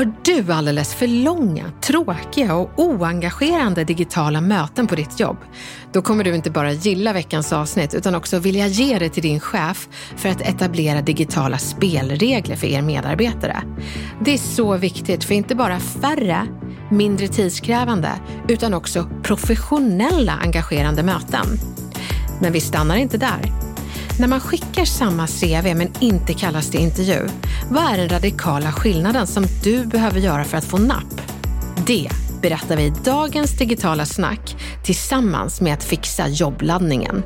Har du alldeles för långa, tråkiga och oengagerande digitala möten på ditt jobb? Då kommer du inte bara gilla veckans avsnitt utan också vilja ge det till din chef för att etablera digitala spelregler för er medarbetare. Det är så viktigt för inte bara färre, mindre tidskrävande utan också professionella engagerande möten. Men vi stannar inte där. När man skickar samma CV men inte kallas till intervju, vad är den radikala skillnaden som du behöver göra för att få napp? Det berättar vi i dagens digitala snack tillsammans med att fixa jobbladdningen.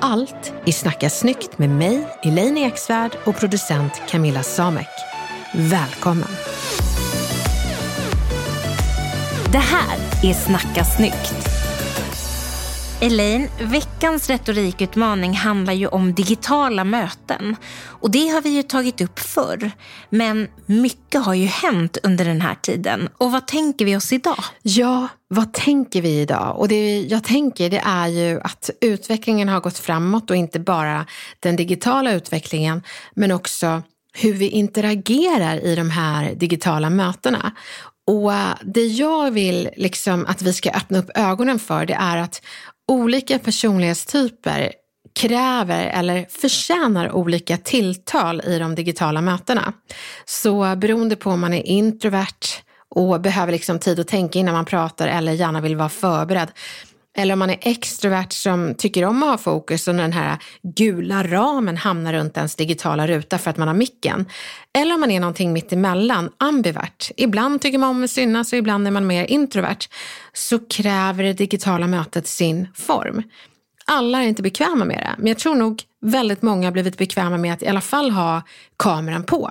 Allt i Snacka snyggt med mig, Elaine Eksvärd och producent Camilla Samek. Välkommen! Det här är Snacka snyggt. Elaine, veckans retorikutmaning handlar ju om digitala möten. Och det har vi ju tagit upp förr. Men mycket har ju hänt under den här tiden. Och vad tänker vi oss idag? Ja, vad tänker vi idag? Och det jag tänker det är ju att utvecklingen har gått framåt och inte bara den digitala utvecklingen men också hur vi interagerar i de här digitala mötena. Och det jag vill liksom att vi ska öppna upp ögonen för det är att olika personlighetstyper kräver eller förtjänar olika tilltal i de digitala mötena. Så beroende på om man är introvert och behöver liksom tid att tänka innan man pratar eller gärna vill vara förberedd eller om man är extrovert som tycker om att ha fokus och den här gula ramen hamnar runt ens digitala ruta för att man har micken. Eller om man är någonting mittemellan, ambivert. Ibland tycker man om att synas och ibland är man mer introvert. Så kräver det digitala mötet sin form. Alla är inte bekväma med det, men jag tror nog väldigt många har blivit bekväma med att i alla fall ha kameran på.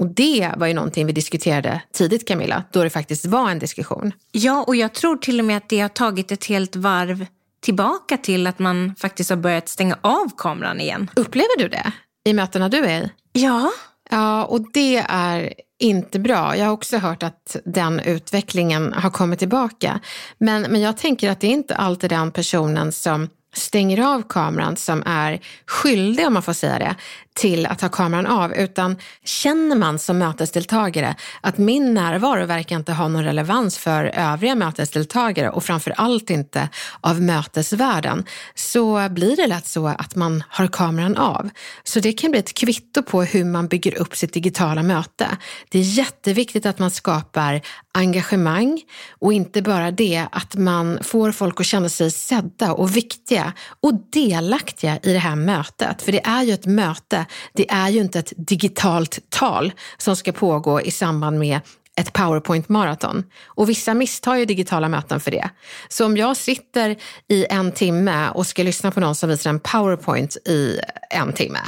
Och det var ju någonting vi diskuterade tidigt Camilla, då det faktiskt var en diskussion. Ja, och jag tror till och med att det har tagit ett helt varv tillbaka till att man faktiskt har börjat stänga av kameran igen. Upplever du det i mötena du är i? Ja. Ja, och det är inte bra. Jag har också hört att den utvecklingen har kommit tillbaka. Men, men jag tänker att det är inte alltid den personen som stänger av kameran som är skyldig, om man får säga det, till att ha kameran av. Utan känner man som mötesdeltagare att min närvaro verkar inte ha någon relevans för övriga mötesdeltagare och framför allt inte av mötesvärlden, så blir det lätt så att man har kameran av. Så det kan bli ett kvitto på hur man bygger upp sitt digitala möte. Det är jätteviktigt att man skapar engagemang och inte bara det, att man får folk att känna sig sedda och viktiga och delaktiga i det här mötet. För det är ju ett möte, det är ju inte ett digitalt tal som ska pågå i samband med ett powerpoint-maraton. Och vissa misstar ju digitala möten för det. Så om jag sitter i en timme och ska lyssna på någon som visar en powerpoint i en timme,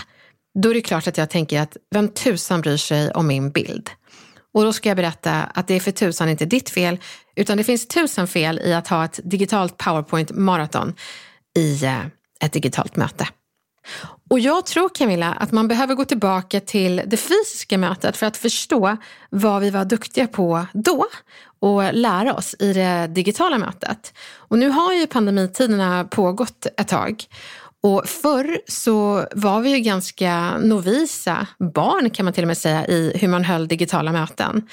då är det klart att jag tänker att vem tusan bryr sig om min bild? Och då ska jag berätta att det är för tusan inte ditt fel, utan det finns tusen fel i att ha ett digitalt powerpoint-maraton i eh, ett digitalt möte. Och jag tror Camilla att man behöver gå tillbaka till det fysiska mötet för att förstå vad vi var duktiga på då och lära oss i det digitala mötet. Och nu har ju pandemitiderna pågått ett tag och förr så var vi ju ganska novisa, barn kan man till och med säga, i hur man höll digitala möten.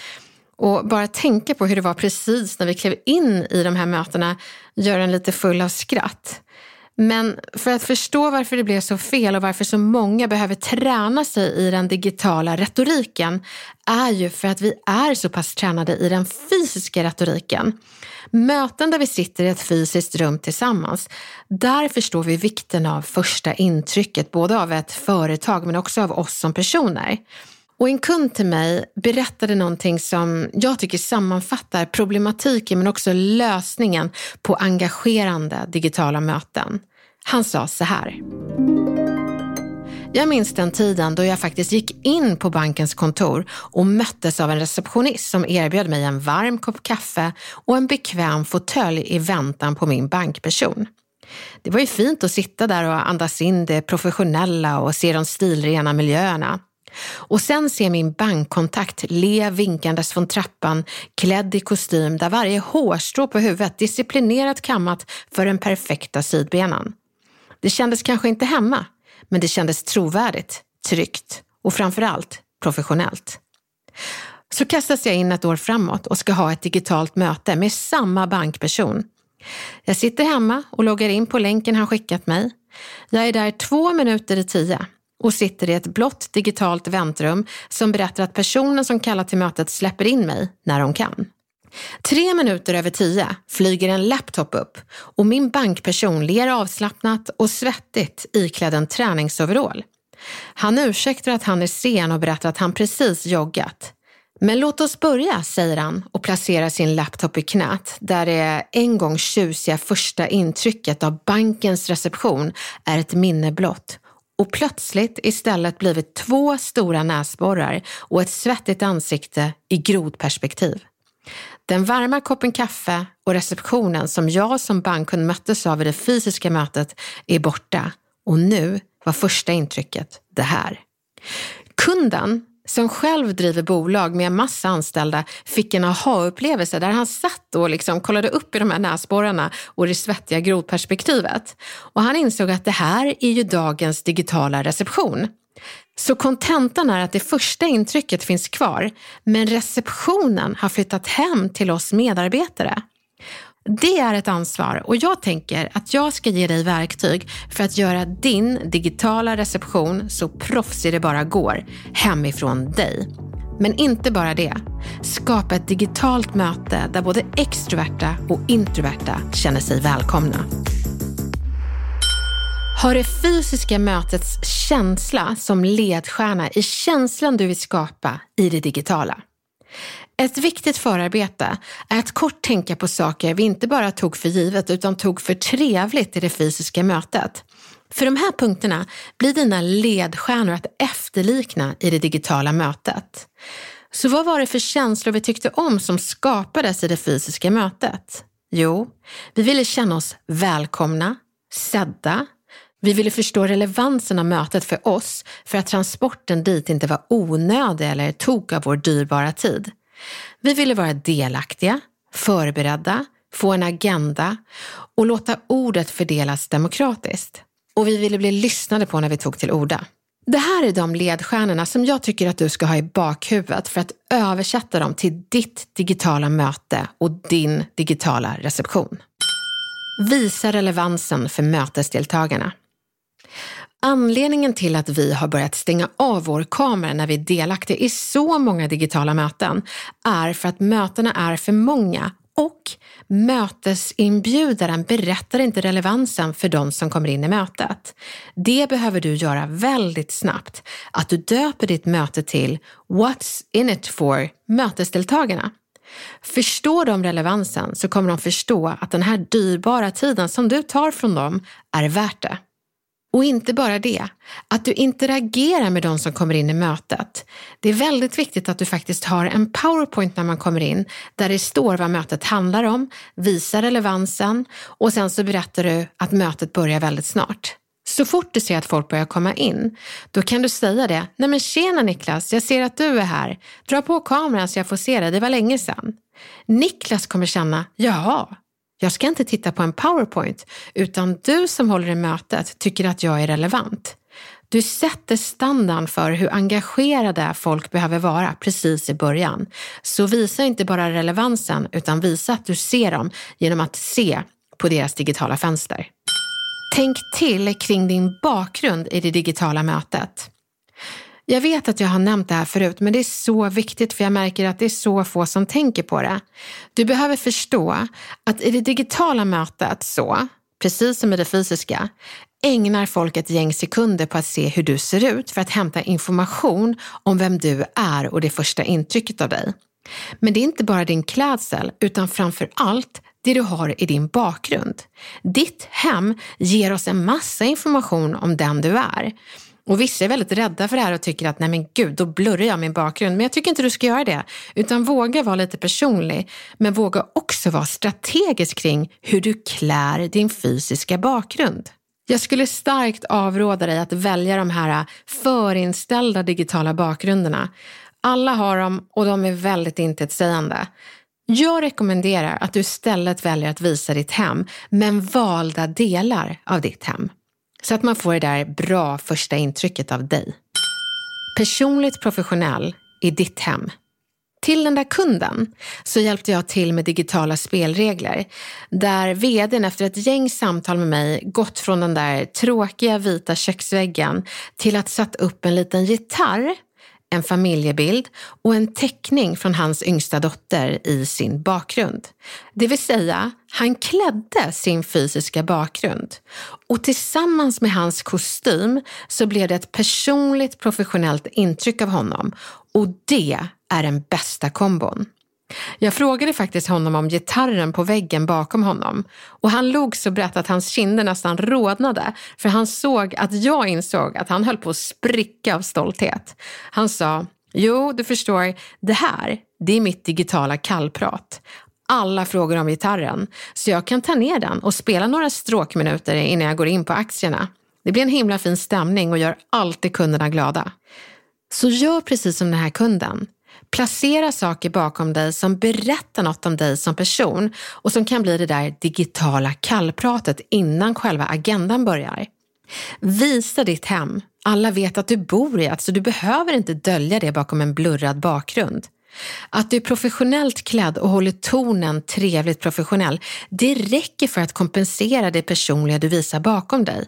Och bara tänka på hur det var precis när vi klev in i de här mötena gör en lite full av skratt. Men för att förstå varför det blev så fel och varför så många behöver träna sig i den digitala retoriken är ju för att vi är så pass tränade i den fysiska retoriken. Möten där vi sitter i ett fysiskt rum tillsammans, där förstår vi vikten av första intrycket, både av ett företag men också av oss som personer. Och en kund till mig berättade någonting som jag tycker sammanfattar problematiken men också lösningen på engagerande digitala möten. Han sa så här. Jag minns den tiden då jag faktiskt gick in på bankens kontor och möttes av en receptionist som erbjöd mig en varm kopp kaffe och en bekväm fåtölj i väntan på min bankperson. Det var ju fint att sitta där och andas in det professionella och se de stilrena miljöerna. Och sen se min bankkontakt le vinkandes från trappan, klädd i kostym där varje hårstrå på huvudet disciplinerat kammat för den perfekta sidbenan. Det kändes kanske inte hemma, men det kändes trovärdigt, tryggt och framförallt professionellt. Så kastas jag in ett år framåt och ska ha ett digitalt möte med samma bankperson. Jag sitter hemma och loggar in på länken han skickat mig. Jag är där två minuter i tio och sitter i ett blått digitalt väntrum som berättar att personen som kallar till mötet släpper in mig när de kan. Tre minuter över tio flyger en laptop upp och min bankperson ler avslappnat och svettigt iklädd en träningsoverall. Han ursäktar att han är sen och berättar att han precis joggat. Men låt oss börja, säger han och placerar sin laptop i knät där det en gång tjusiga första intrycket av bankens reception är ett minne blott och plötsligt istället blivit två stora näsborrar och ett svettigt ansikte i grodperspektiv. Den varma koppen kaffe och receptionen som jag som bankkund möttes av i det fysiska mötet är borta och nu var första intrycket det här. Kunden som själv driver bolag med en massa anställda fick en aha-upplevelse där han satt och liksom kollade upp i de här näsborrarna och det svettiga grodperspektivet. Och han insåg att det här är ju dagens digitala reception. Så kontentan är att det första intrycket finns kvar, men receptionen har flyttat hem till oss medarbetare. Det är ett ansvar och jag tänker att jag ska ge dig verktyg för att göra din digitala reception så proffsig det bara går hemifrån dig. Men inte bara det. Skapa ett digitalt möte där både extroverta och introverta känner sig välkomna. Ha det fysiska mötets känsla som ledstjärna i känslan du vill skapa i det digitala. Ett viktigt förarbete är att kort tänka på saker vi inte bara tog för givet utan tog för trevligt i det fysiska mötet. För de här punkterna blir dina ledstjärnor att efterlikna i det digitala mötet. Så vad var det för känslor vi tyckte om som skapades i det fysiska mötet? Jo, vi ville känna oss välkomna, sedda, vi ville förstå relevansen av mötet för oss för att transporten dit inte var onödig eller tog av vår dyrbara tid. Vi ville vara delaktiga, förberedda, få en agenda och låta ordet fördelas demokratiskt. Och vi ville bli lyssnade på när vi tog till orda. Det här är de ledstjärnorna som jag tycker att du ska ha i bakhuvudet för att översätta dem till ditt digitala möte och din digitala reception. Visa relevansen för mötesdeltagarna. Anledningen till att vi har börjat stänga av vår kamera när vi är delaktiga i så många digitala möten är för att mötena är för många och mötesinbjudaren berättar inte relevansen för de som kommer in i mötet. Det behöver du göra väldigt snabbt, att du döper ditt möte till What's in it for mötesdeltagarna. Förstår de relevansen så kommer de förstå att den här dyrbara tiden som du tar från dem är värt det. Och inte bara det, att du interagerar med de som kommer in i mötet. Det är väldigt viktigt att du faktiskt har en powerpoint när man kommer in där det står vad mötet handlar om, visar relevansen och sen så berättar du att mötet börjar väldigt snart. Så fort du ser att folk börjar komma in, då kan du säga det. Nej men tjena Niklas, jag ser att du är här. Dra på kameran så jag får se dig, det var länge sedan. Niklas kommer känna, jaha, jag ska inte titta på en powerpoint, utan du som håller i mötet tycker att jag är relevant. Du sätter standarden för hur engagerade folk behöver vara precis i början. Så visa inte bara relevansen, utan visa att du ser dem genom att se på deras digitala fönster. Tänk till kring din bakgrund i det digitala mötet. Jag vet att jag har nämnt det här förut, men det är så viktigt för jag märker att det är så få som tänker på det. Du behöver förstå att i det digitala mötet så, precis som i det fysiska, ägnar folk ett gäng sekunder på att se hur du ser ut för att hämta information om vem du är och det första intrycket av dig. Men det är inte bara din klädsel, utan framför allt det du har i din bakgrund. Ditt hem ger oss en massa information om den du är. Och vissa är väldigt rädda för det här och tycker att nej men gud, då blurrar jag min bakgrund. Men jag tycker inte du ska göra det, utan våga vara lite personlig. Men våga också vara strategisk kring hur du klär din fysiska bakgrund. Jag skulle starkt avråda dig att välja de här äh, förinställda digitala bakgrunderna. Alla har dem och de är väldigt intetsägande. Jag rekommenderar att du istället väljer att visa ditt hem, men valda delar av ditt hem. Så att man får det där bra första intrycket av dig. Personligt professionell i ditt hem. Till den där kunden så hjälpte jag till med digitala spelregler där vdn efter ett gäng samtal med mig gått från den där tråkiga vita köksväggen till att satt upp en liten gitarr en familjebild och en teckning från hans yngsta dotter i sin bakgrund. Det vill säga, han klädde sin fysiska bakgrund och tillsammans med hans kostym så blev det ett personligt professionellt intryck av honom och det är den bästa kombon. Jag frågade faktiskt honom om gitarren på väggen bakom honom och han log så brett att hans kinder nästan rodnade för han såg att jag insåg att han höll på att spricka av stolthet. Han sa, jo du förstår, det här det är mitt digitala kallprat. Alla frågor om gitarren, så jag kan ta ner den och spela några stråkminuter innan jag går in på aktierna. Det blir en himla fin stämning och gör alltid kunderna glada. Så gör precis som den här kunden. Placera saker bakom dig som berättar något om dig som person och som kan bli det där digitala kallpratet innan själva agendan börjar. Visa ditt hem. Alla vet att du bor i ett, så du behöver inte dölja det bakom en blurrad bakgrund. Att du är professionellt klädd och håller tonen trevligt professionell, det räcker för att kompensera det personliga du visar bakom dig.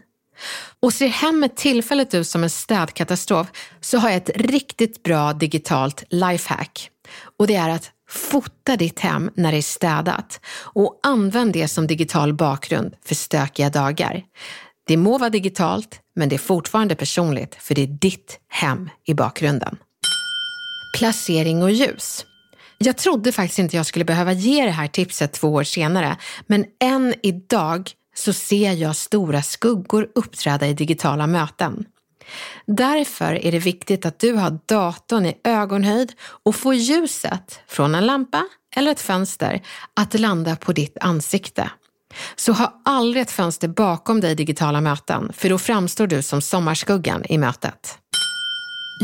Och ser hemmet tillfälligt ut som en städkatastrof så har jag ett riktigt bra digitalt lifehack. Och det är att fota ditt hem när det är städat och använd det som digital bakgrund för stökiga dagar. Det må vara digitalt, men det är fortfarande personligt för det är ditt hem i bakgrunden. Placering och ljus. Jag trodde faktiskt inte jag skulle behöva ge det här tipset två år senare, men än idag så ser jag stora skuggor uppträda i digitala möten. Därför är det viktigt att du har datorn i ögonhöjd och får ljuset från en lampa eller ett fönster att landa på ditt ansikte. Så ha aldrig ett fönster bakom dig i digitala möten, för då framstår du som sommarskuggan i mötet.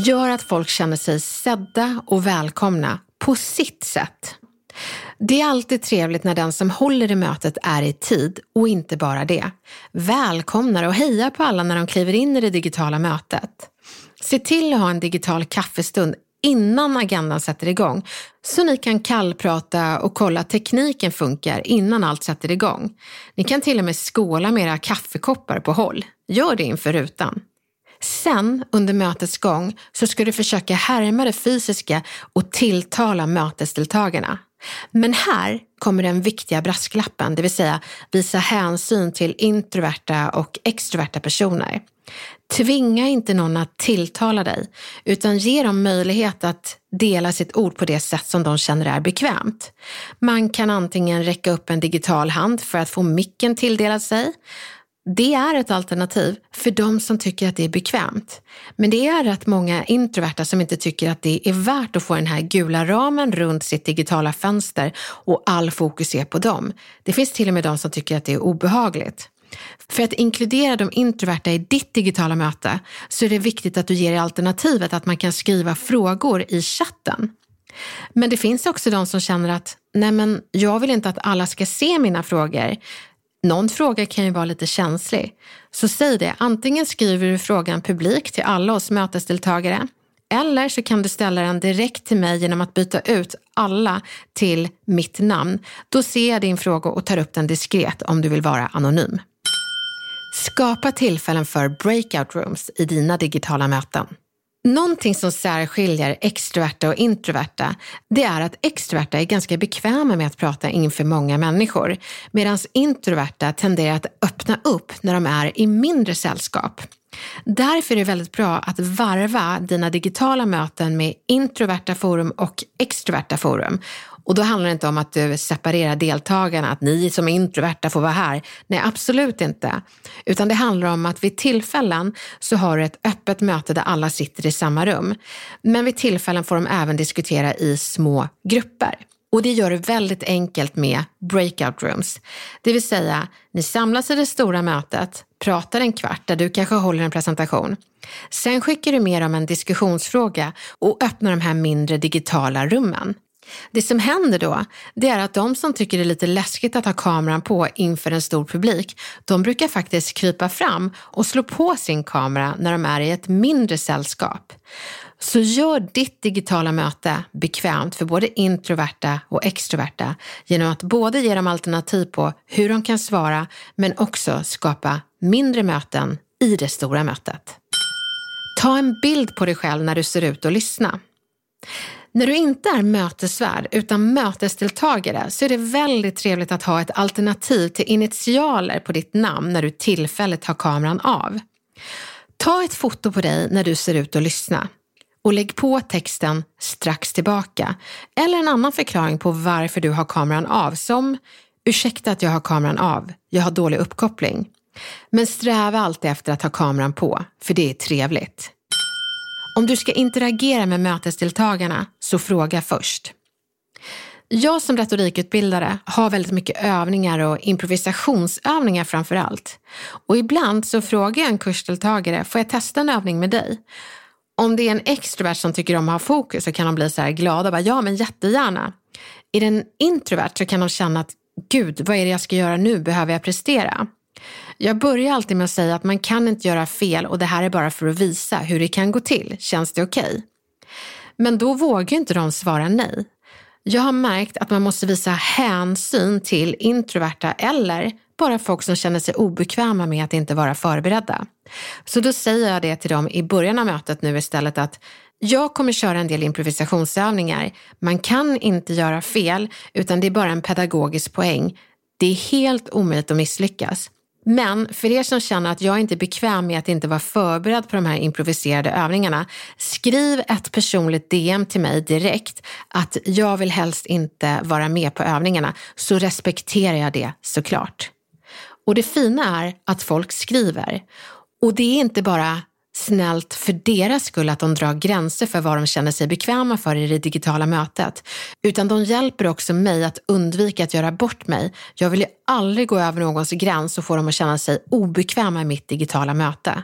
Gör att folk känner sig sedda och välkomna på sitt sätt. Det är alltid trevligt när den som håller i mötet är i tid och inte bara det. Välkomnar och hejar på alla när de kliver in i det digitala mötet. Se till att ha en digital kaffestund innan agendan sätter igång så ni kan kallprata och kolla att tekniken funkar innan allt sätter igång. Ni kan till och med skåla med era kaffekoppar på håll. Gör det inför rutan. Sen under mötets gång så ska du försöka härma det fysiska och tilltala mötesdeltagarna. Men här kommer den viktiga brasklappen, det vill säga visa hänsyn till introverta och extroverta personer. Tvinga inte någon att tilltala dig, utan ge dem möjlighet att dela sitt ord på det sätt som de känner är bekvämt. Man kan antingen räcka upp en digital hand för att få micken tilldelad sig. Det är ett alternativ för de som tycker att det är bekvämt. Men det är rätt många introverta som inte tycker att det är värt att få den här gula ramen runt sitt digitala fönster och all fokus är på dem. Det finns till och med de som tycker att det är obehagligt. För att inkludera de introverta i ditt digitala möte så är det viktigt att du ger alternativet att man kan skriva frågor i chatten. Men det finns också de som känner att nej men jag vill inte att alla ska se mina frågor. Någon fråga kan ju vara lite känslig. Så säg det, antingen skriver du frågan publikt till alla oss mötesdeltagare eller så kan du ställa den direkt till mig genom att byta ut alla till mitt namn. Då ser jag din fråga och tar upp den diskret om du vill vara anonym. Skapa tillfällen för breakout rooms i dina digitala möten. Någonting som särskiljer extroverta och introverta, det är att extroverta är ganska bekväma med att prata inför många människor, medan introverta tenderar att öppna upp när de är i mindre sällskap. Därför är det väldigt bra att varva dina digitala möten med introverta forum och extroverta forum. Och då handlar det inte om att eh, du separerar deltagarna, att ni som är introverta får vara här. Nej, absolut inte. Utan det handlar om att vid tillfällen så har du ett öppet möte där alla sitter i samma rum. Men vid tillfällen får de även diskutera i små grupper. Och det gör det väldigt enkelt med breakout rooms. Det vill säga, ni samlas i det stora mötet, pratar en kvart där du kanske håller en presentation. Sen skickar du med dem en diskussionsfråga och öppnar de här mindre digitala rummen. Det som händer då, det är att de som tycker det är lite läskigt att ha kameran på inför en stor publik, de brukar faktiskt krypa fram och slå på sin kamera när de är i ett mindre sällskap. Så gör ditt digitala möte bekvämt för både introverta och extroverta genom att både ge dem alternativ på hur de kan svara men också skapa mindre möten i det stora mötet. Ta en bild på dig själv när du ser ut och lyssna. När du inte är mötesvärd utan mötesdeltagare så är det väldigt trevligt att ha ett alternativ till initialer på ditt namn när du tillfälligt har kameran av. Ta ett foto på dig när du ser ut att lyssna och lägg på texten strax tillbaka eller en annan förklaring på varför du har kameran av som Ursäkta att jag har kameran av, jag har dålig uppkoppling. Men sträva alltid efter att ha kameran på, för det är trevligt. Om du ska interagera med mötesdeltagarna, så fråga först. Jag som retorikutbildare har väldigt mycket övningar och improvisationsövningar framför allt. Och ibland så frågar jag en kursdeltagare, får jag testa en övning med dig? Om det är en extrovert som tycker om att ha fokus så kan de bli så här glada och bara, ja men jättegärna. Är det en introvert så kan de känna att, gud, vad är det jag ska göra nu? Behöver jag prestera? Jag börjar alltid med att säga att man kan inte göra fel och det här är bara för att visa hur det kan gå till. Känns det okej? Okay? Men då vågar inte de svara nej. Jag har märkt att man måste visa hänsyn till introverta eller bara folk som känner sig obekväma med att inte vara förberedda. Så då säger jag det till dem i början av mötet nu istället att jag kommer köra en del improvisationsövningar. Man kan inte göra fel utan det är bara en pedagogisk poäng. Det är helt omöjligt att misslyckas. Men för er som känner att jag inte är bekväm med att inte vara förberedd på de här improviserade övningarna, skriv ett personligt DM till mig direkt att jag vill helst inte vara med på övningarna, så respekterar jag det såklart. Och det fina är att folk skriver. Och det är inte bara snällt för deras skull att de drar gränser för vad de känner sig bekväma för i det digitala mötet. Utan de hjälper också mig att undvika att göra bort mig. Jag vill ju aldrig gå över någons gräns och få dem att känna sig obekväma i mitt digitala möte.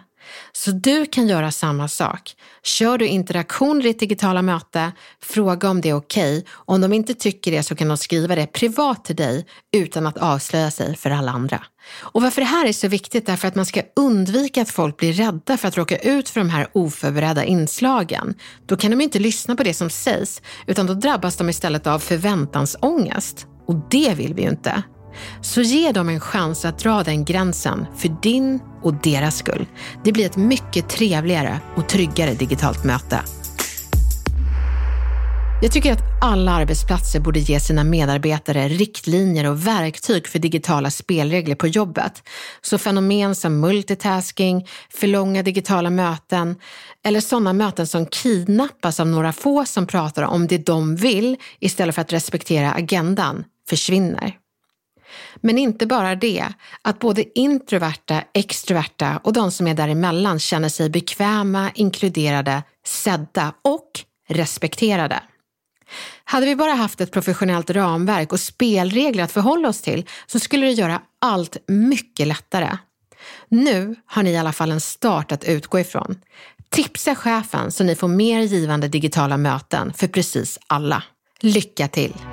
Så du kan göra samma sak. Kör du interaktion i ditt digitala möte, fråga om det är okej. Okay. Om de inte tycker det så kan de skriva det privat till dig utan att avslöja sig för alla andra. Och varför det här är så viktigt är för att man ska undvika att folk blir rädda för att råka ut för de här oförberedda inslagen. Då kan de inte lyssna på det som sägs, utan då drabbas de istället av förväntansångest. Och det vill vi ju inte. Så ge dem en chans att dra den gränsen för din och deras skull. Det blir ett mycket trevligare och tryggare digitalt möte. Jag tycker att alla arbetsplatser borde ge sina medarbetare riktlinjer och verktyg för digitala spelregler på jobbet. Så fenomen som multitasking, för långa digitala möten eller sådana möten som kidnappas av några få som pratar om det de vill istället för att respektera agendan försvinner. Men inte bara det, att både introverta, extroverta och de som är däremellan känner sig bekväma, inkluderade, sedda och respekterade. Hade vi bara haft ett professionellt ramverk och spelregler att förhålla oss till så skulle det göra allt mycket lättare. Nu har ni i alla fall en start att utgå ifrån. Tipsa chefen så ni får mer givande digitala möten för precis alla. Lycka till!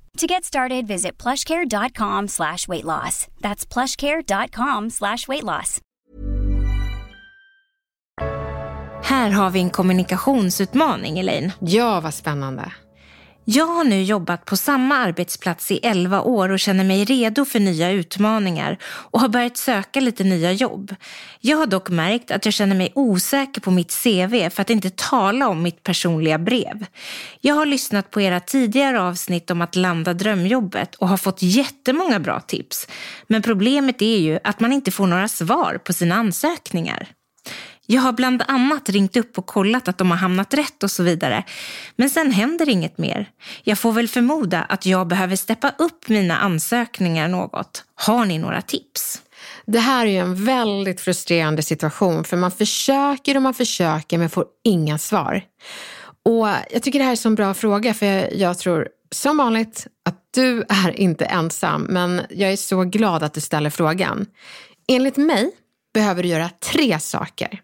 To get started, visit plushcare.com slash weight loss. That's plushcare.com slash weight loss. Här har vi en kommunikationsutmaning, Elaine. Ja, vad spännande. Jag har nu jobbat på samma arbetsplats i 11 år och känner mig redo för nya utmaningar och har börjat söka lite nya jobb. Jag har dock märkt att jag känner mig osäker på mitt CV för att inte tala om mitt personliga brev. Jag har lyssnat på era tidigare avsnitt om att landa drömjobbet och har fått jättemånga bra tips. Men problemet är ju att man inte får några svar på sina ansökningar. Jag har bland annat ringt upp och kollat att de har hamnat rätt och så vidare. Men sen händer inget mer. Jag får väl förmoda att jag behöver steppa upp mina ansökningar något. Har ni några tips? Det här är ju en väldigt frustrerande situation för man försöker och man försöker men får inga svar. Och jag tycker det här är en bra fråga för jag, jag tror som vanligt att du är inte ensam men jag är så glad att du ställer frågan. Enligt mig behöver du göra tre saker.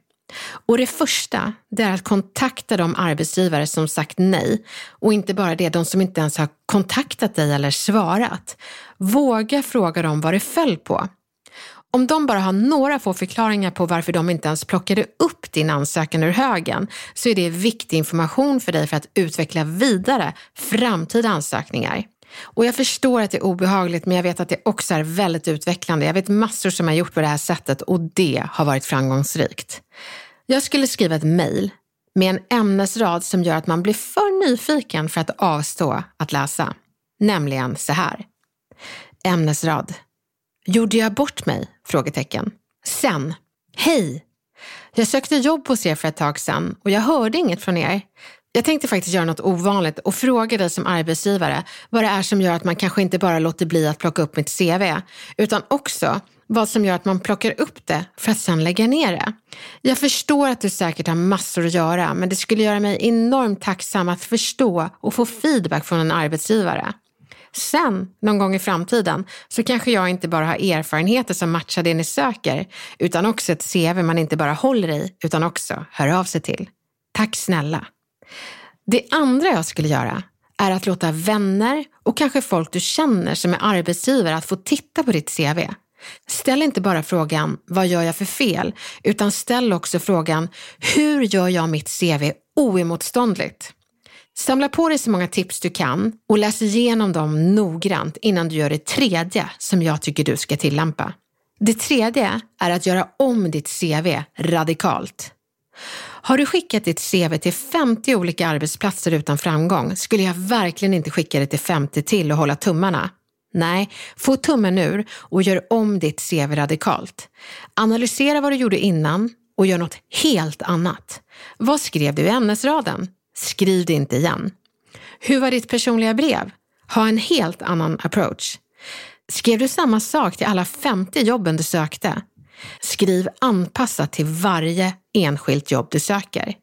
Och det första, det är att kontakta de arbetsgivare som sagt nej. Och inte bara det, de som inte ens har kontaktat dig eller svarat. Våga fråga dem vad det föll på. Om de bara har några få förklaringar på varför de inte ens plockade upp din ansökan ur högen så är det viktig information för dig för att utveckla vidare framtida ansökningar. Och jag förstår att det är obehagligt men jag vet att det också är väldigt utvecklande. Jag vet massor som har gjort på det här sättet och det har varit framgångsrikt. Jag skulle skriva ett mejl med en ämnesrad som gör att man blir för nyfiken för att avstå att läsa. Nämligen så här. Ämnesrad. Gjorde jag bort mig? Frågetecken. Sen. Hej! Jag sökte jobb hos er för ett tag sedan och jag hörde inget från er. Jag tänkte faktiskt göra något ovanligt och fråga dig som arbetsgivare vad det är som gör att man kanske inte bara låter bli att plocka upp mitt CV, utan också vad som gör att man plockar upp det för att sen lägga ner det. Jag förstår att du säkert har massor att göra, men det skulle göra mig enormt tacksam att förstå och få feedback från en arbetsgivare. Sen, någon gång i framtiden, så kanske jag inte bara har erfarenheter som matchar det ni söker, utan också ett CV man inte bara håller i, utan också hör av sig till. Tack snälla! Det andra jag skulle göra är att låta vänner och kanske folk du känner som är arbetsgivare att få titta på ditt CV. Ställ inte bara frågan vad gör jag för fel, utan ställ också frågan hur gör jag mitt CV oemotståndligt? Samla på dig så många tips du kan och läs igenom dem noggrant innan du gör det tredje som jag tycker du ska tillämpa. Det tredje är att göra om ditt CV radikalt. Har du skickat ditt CV till 50 olika arbetsplatser utan framgång skulle jag verkligen inte skicka det till 50 till och hålla tummarna. Nej, få tummen ur och gör om ditt CV radikalt. Analysera vad du gjorde innan och gör något helt annat. Vad skrev du i ämnesraden? Skriv det inte igen. Hur var ditt personliga brev? Ha en helt annan approach. Skrev du samma sak till alla 50 jobben du sökte? Skriv anpassat till varje enskilt jobb du söker.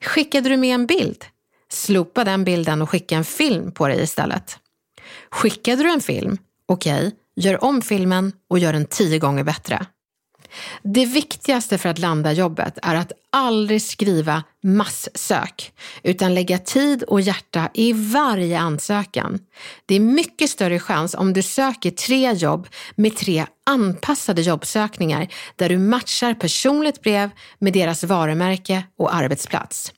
Skickade du med en bild? Slopa den bilden och skicka en film på dig istället. Skickade du en film? Okej, okay, gör om filmen och gör den tio gånger bättre. Det viktigaste för att landa jobbet är att aldrig skriva massök, utan lägga tid och hjärta i varje ansökan. Det är mycket större chans om du söker tre jobb med tre anpassade jobbsökningar där du matchar personligt brev med deras varumärke och arbetsplats.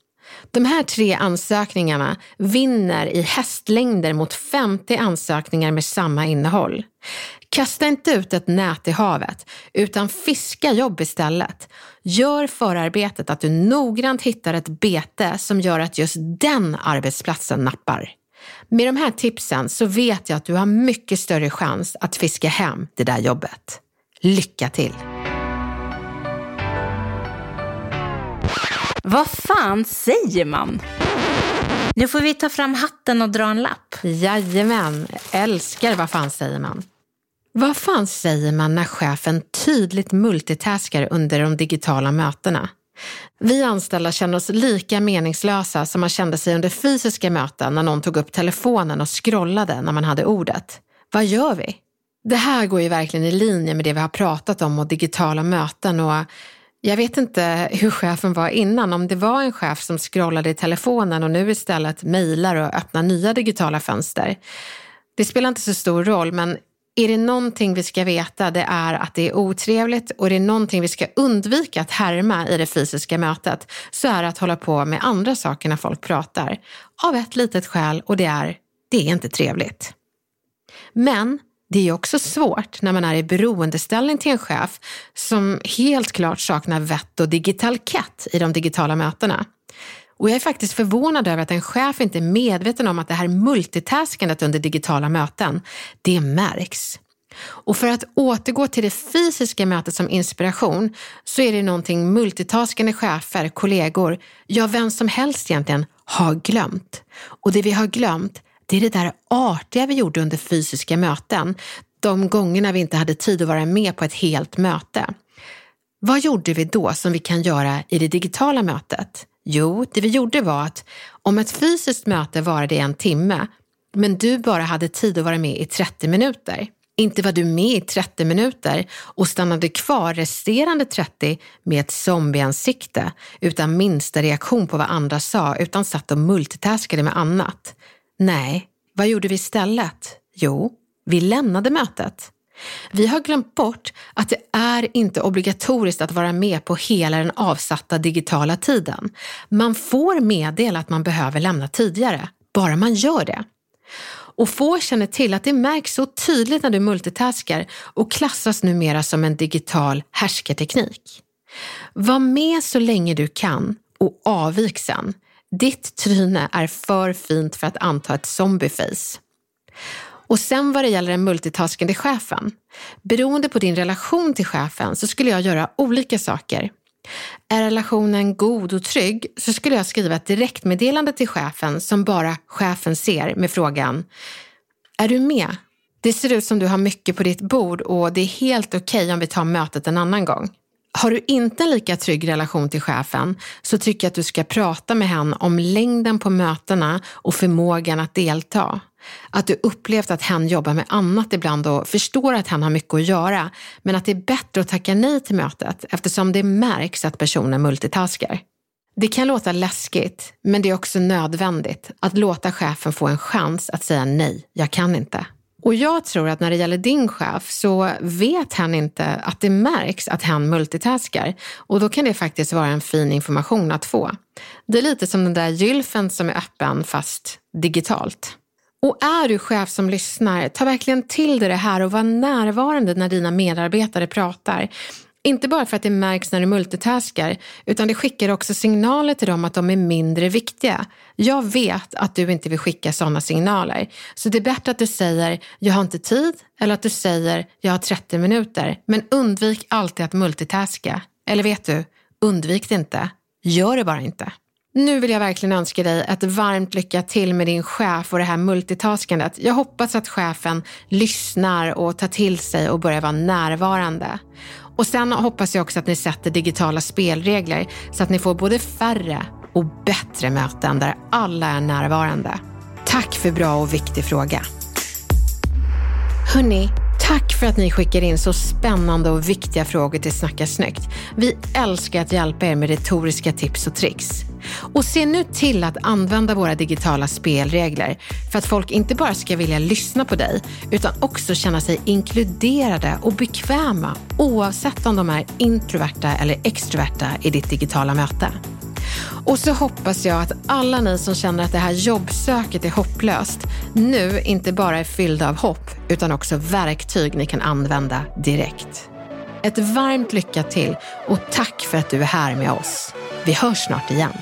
De här tre ansökningarna vinner i hästlängder mot 50 ansökningar med samma innehåll. Kasta inte ut ett nät i havet, utan fiska jobb istället. Gör förarbetet att du noggrant hittar ett bete som gör att just den arbetsplatsen nappar. Med de här tipsen så vet jag att du har mycket större chans att fiska hem det där jobbet. Lycka till! Vad fan säger man? Nu får vi ta fram hatten och dra en lapp. Jajamän, älskar vad fan säger man. Vad fan säger man när chefen tydligt multitaskar under de digitala mötena? Vi anställda känner oss lika meningslösa som man kände sig under fysiska möten när någon tog upp telefonen och scrollade när man hade ordet. Vad gör vi? Det här går ju verkligen i linje med det vi har pratat om och digitala möten och jag vet inte hur chefen var innan, om det var en chef som scrollade i telefonen och nu istället mejlar och öppnar nya digitala fönster. Det spelar inte så stor roll, men är det någonting vi ska veta det är att det är otrevligt och det är någonting vi ska undvika att härma i det fysiska mötet så är det att hålla på med andra saker när folk pratar. Av ett litet skäl och det är, det är inte trevligt. Men det är också svårt när man är i beroendeställning till en chef som helt klart saknar vett och digitalkett i de digitala mötena. Och jag är faktiskt förvånad över att en chef inte är medveten om att det här multitaskandet under digitala möten, det märks. Och för att återgå till det fysiska mötet som inspiration så är det någonting multitaskande chefer, kollegor, ja vem som helst egentligen, har glömt. Och det vi har glömt, det är det där artiga vi gjorde under fysiska möten. De gångerna vi inte hade tid att vara med på ett helt möte. Vad gjorde vi då som vi kan göra i det digitala mötet? Jo, det vi gjorde var att om ett fysiskt möte varade en timme, men du bara hade tid att vara med i 30 minuter, inte var du med i 30 minuter och stannade kvar resterande 30 med ett zombieansikte utan minsta reaktion på vad andra sa utan satt och multitaskade med annat. Nej, vad gjorde vi istället? Jo, vi lämnade mötet. Vi har glömt bort att det är inte obligatoriskt att vara med på hela den avsatta digitala tiden. Man får meddela att man behöver lämna tidigare, bara man gör det. Och få känner till att det märks så tydligt när du multitaskar och klassas numera som en digital härskarteknik. Var med så länge du kan och avvik sen. Ditt tryne är för fint för att anta ett zombieface. Och sen vad det gäller den multitaskande chefen. Beroende på din relation till chefen så skulle jag göra olika saker. Är relationen god och trygg så skulle jag skriva ett direktmeddelande till chefen som bara chefen ser med frågan Är du med? Det ser ut som du har mycket på ditt bord och det är helt okej okay om vi tar mötet en annan gång. Har du inte en lika trygg relation till chefen så tycker jag att du ska prata med henne om längden på mötena och förmågan att delta. Att du upplevt att hen jobbar med annat ibland och förstår att hen har mycket att göra, men att det är bättre att tacka nej till mötet eftersom det märks att personen multitaskar. Det kan låta läskigt, men det är också nödvändigt att låta chefen få en chans att säga nej, jag kan inte. Och jag tror att när det gäller din chef så vet hen inte att det märks att hen multitaskar och då kan det faktiskt vara en fin information att få. Det är lite som den där gylfen som är öppen fast digitalt. Och är du chef som lyssnar, ta verkligen till dig det här och var närvarande när dina medarbetare pratar. Inte bara för att det märks när du multitaskar, utan det skickar också signaler till dem att de är mindre viktiga. Jag vet att du inte vill skicka sådana signaler. Så det är bättre att du säger, jag har inte tid, eller att du säger, jag har 30 minuter. Men undvik alltid att multitaska. Eller vet du, undvik det inte. Gör det bara inte. Nu vill jag verkligen önska dig ett varmt lycka till med din chef och det här multitaskandet. Jag hoppas att chefen lyssnar och tar till sig och börjar vara närvarande. Och sen hoppas jag också att ni sätter digitala spelregler så att ni får både färre och bättre möten där alla är närvarande. Tack för bra och viktig fråga. Hörni, Tack för att ni skickar in så spännande och viktiga frågor till Snacka snyggt. Vi älskar att hjälpa er med retoriska tips och tricks. Och se nu till att använda våra digitala spelregler för att folk inte bara ska vilja lyssna på dig utan också känna sig inkluderade och bekväma oavsett om de är introverta eller extroverta i ditt digitala möte. Och så hoppas jag att alla ni som känner att det här jobbsöket är hopplöst nu inte bara är fyllda av hopp utan också verktyg ni kan använda direkt. Ett varmt lycka till och tack för att du är här med oss. Vi hörs snart igen.